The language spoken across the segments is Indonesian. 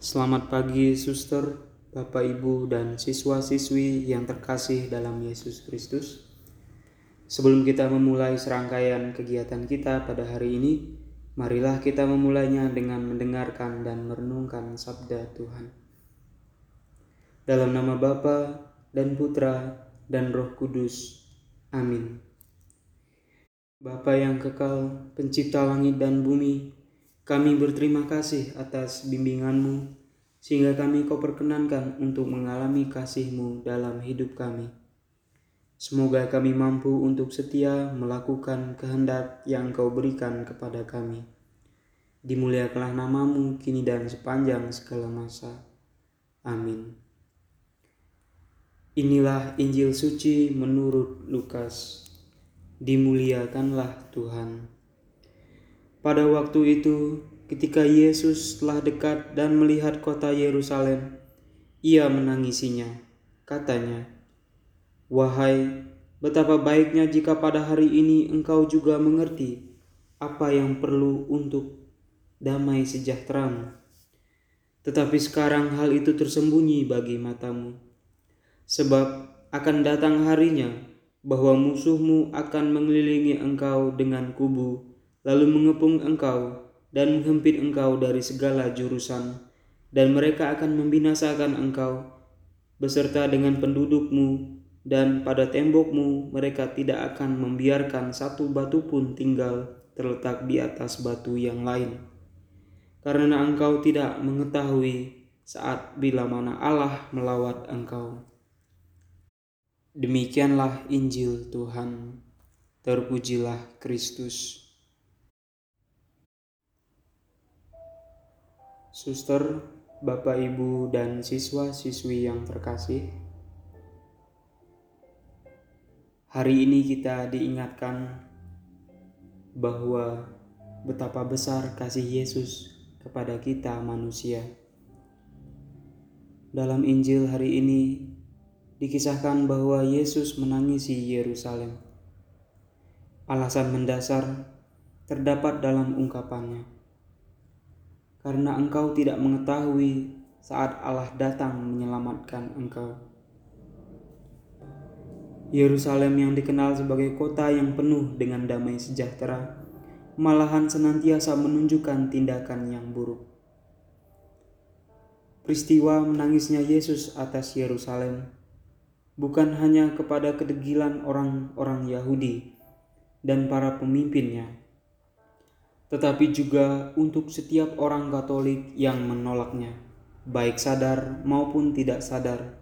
Selamat pagi, suster, bapak, ibu, dan siswa-siswi yang terkasih dalam Yesus Kristus. Sebelum kita memulai serangkaian kegiatan kita pada hari ini, marilah kita memulainya dengan mendengarkan dan merenungkan sabda Tuhan. Dalam nama Bapa dan Putra dan Roh Kudus. Amin. Bapa yang kekal, pencipta langit dan bumi, kami berterima kasih atas bimbinganmu, sehingga kami kau perkenankan untuk mengalami kasihmu dalam hidup kami. Semoga kami mampu untuk setia melakukan kehendak yang kau berikan kepada kami. Dimuliakanlah namamu kini dan sepanjang segala masa. Amin. Inilah Injil suci menurut Lukas. Dimuliakanlah Tuhan. Pada waktu itu, ketika Yesus telah dekat dan melihat kota Yerusalem, ia menangisinya. Katanya, "Wahai, betapa baiknya jika pada hari ini engkau juga mengerti apa yang perlu untuk damai sejahteramu. Tetapi sekarang hal itu tersembunyi bagi matamu." Sebab akan datang harinya bahwa musuhmu akan mengelilingi engkau dengan kubu, lalu mengepung engkau dan menghempit engkau dari segala jurusan, dan mereka akan membinasakan engkau beserta dengan pendudukmu, dan pada tembokmu mereka tidak akan membiarkan satu batu pun tinggal terletak di atas batu yang lain. Karena engkau tidak mengetahui saat bila mana Allah melawat engkau. Demikianlah Injil Tuhan. Terpujilah Kristus. Suster, Bapak, Ibu, dan siswa-siswi yang terkasih, hari ini kita diingatkan bahwa betapa besar kasih Yesus kepada kita manusia. Dalam Injil hari ini dikisahkan bahwa Yesus menangisi Yerusalem. Alasan mendasar terdapat dalam ungkapannya. Karena engkau tidak mengetahui saat Allah datang menyelamatkan engkau. Yerusalem yang dikenal sebagai kota yang penuh dengan damai sejahtera, malahan senantiasa menunjukkan tindakan yang buruk. Peristiwa menangisnya Yesus atas Yerusalem bukan hanya kepada kedegilan orang-orang Yahudi dan para pemimpinnya, tetapi juga untuk setiap orang Katolik yang menolaknya, baik sadar maupun tidak sadar,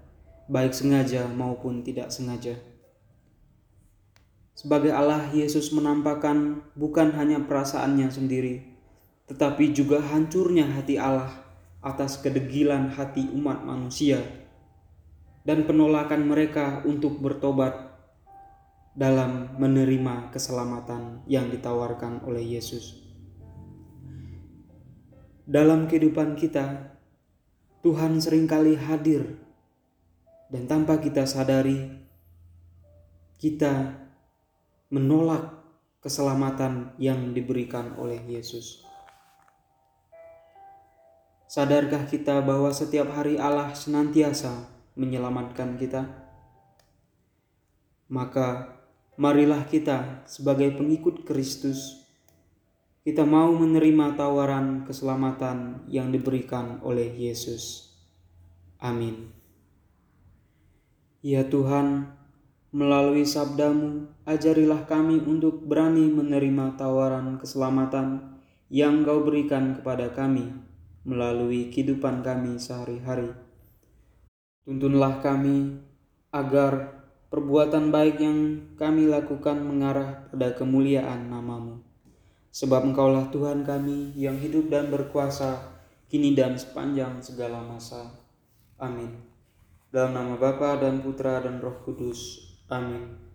baik sengaja maupun tidak sengaja. Sebagai Allah, Yesus menampakkan bukan hanya perasaannya sendiri, tetapi juga hancurnya hati Allah atas kedegilan hati umat manusia dan penolakan mereka untuk bertobat dalam menerima keselamatan yang ditawarkan oleh Yesus. Dalam kehidupan kita, Tuhan sering kali hadir, dan tanpa kita sadari, kita menolak keselamatan yang diberikan oleh Yesus. Sadarkah kita bahwa setiap hari Allah senantiasa menyelamatkan kita, maka marilah kita sebagai pengikut Kristus kita mau menerima tawaran keselamatan yang diberikan oleh Yesus. Amin. Ya Tuhan, melalui sabdamu, ajarilah kami untuk berani menerima tawaran keselamatan yang Kau berikan kepada kami melalui kehidupan kami sehari-hari. Tuntunlah kami agar perbuatan baik yang kami lakukan mengarah pada kemuliaan namamu. Sebab engkaulah Tuhan kami yang hidup dan berkuasa kini dan sepanjang segala masa. Amin. Dalam nama Bapa dan Putra dan Roh Kudus. Amin.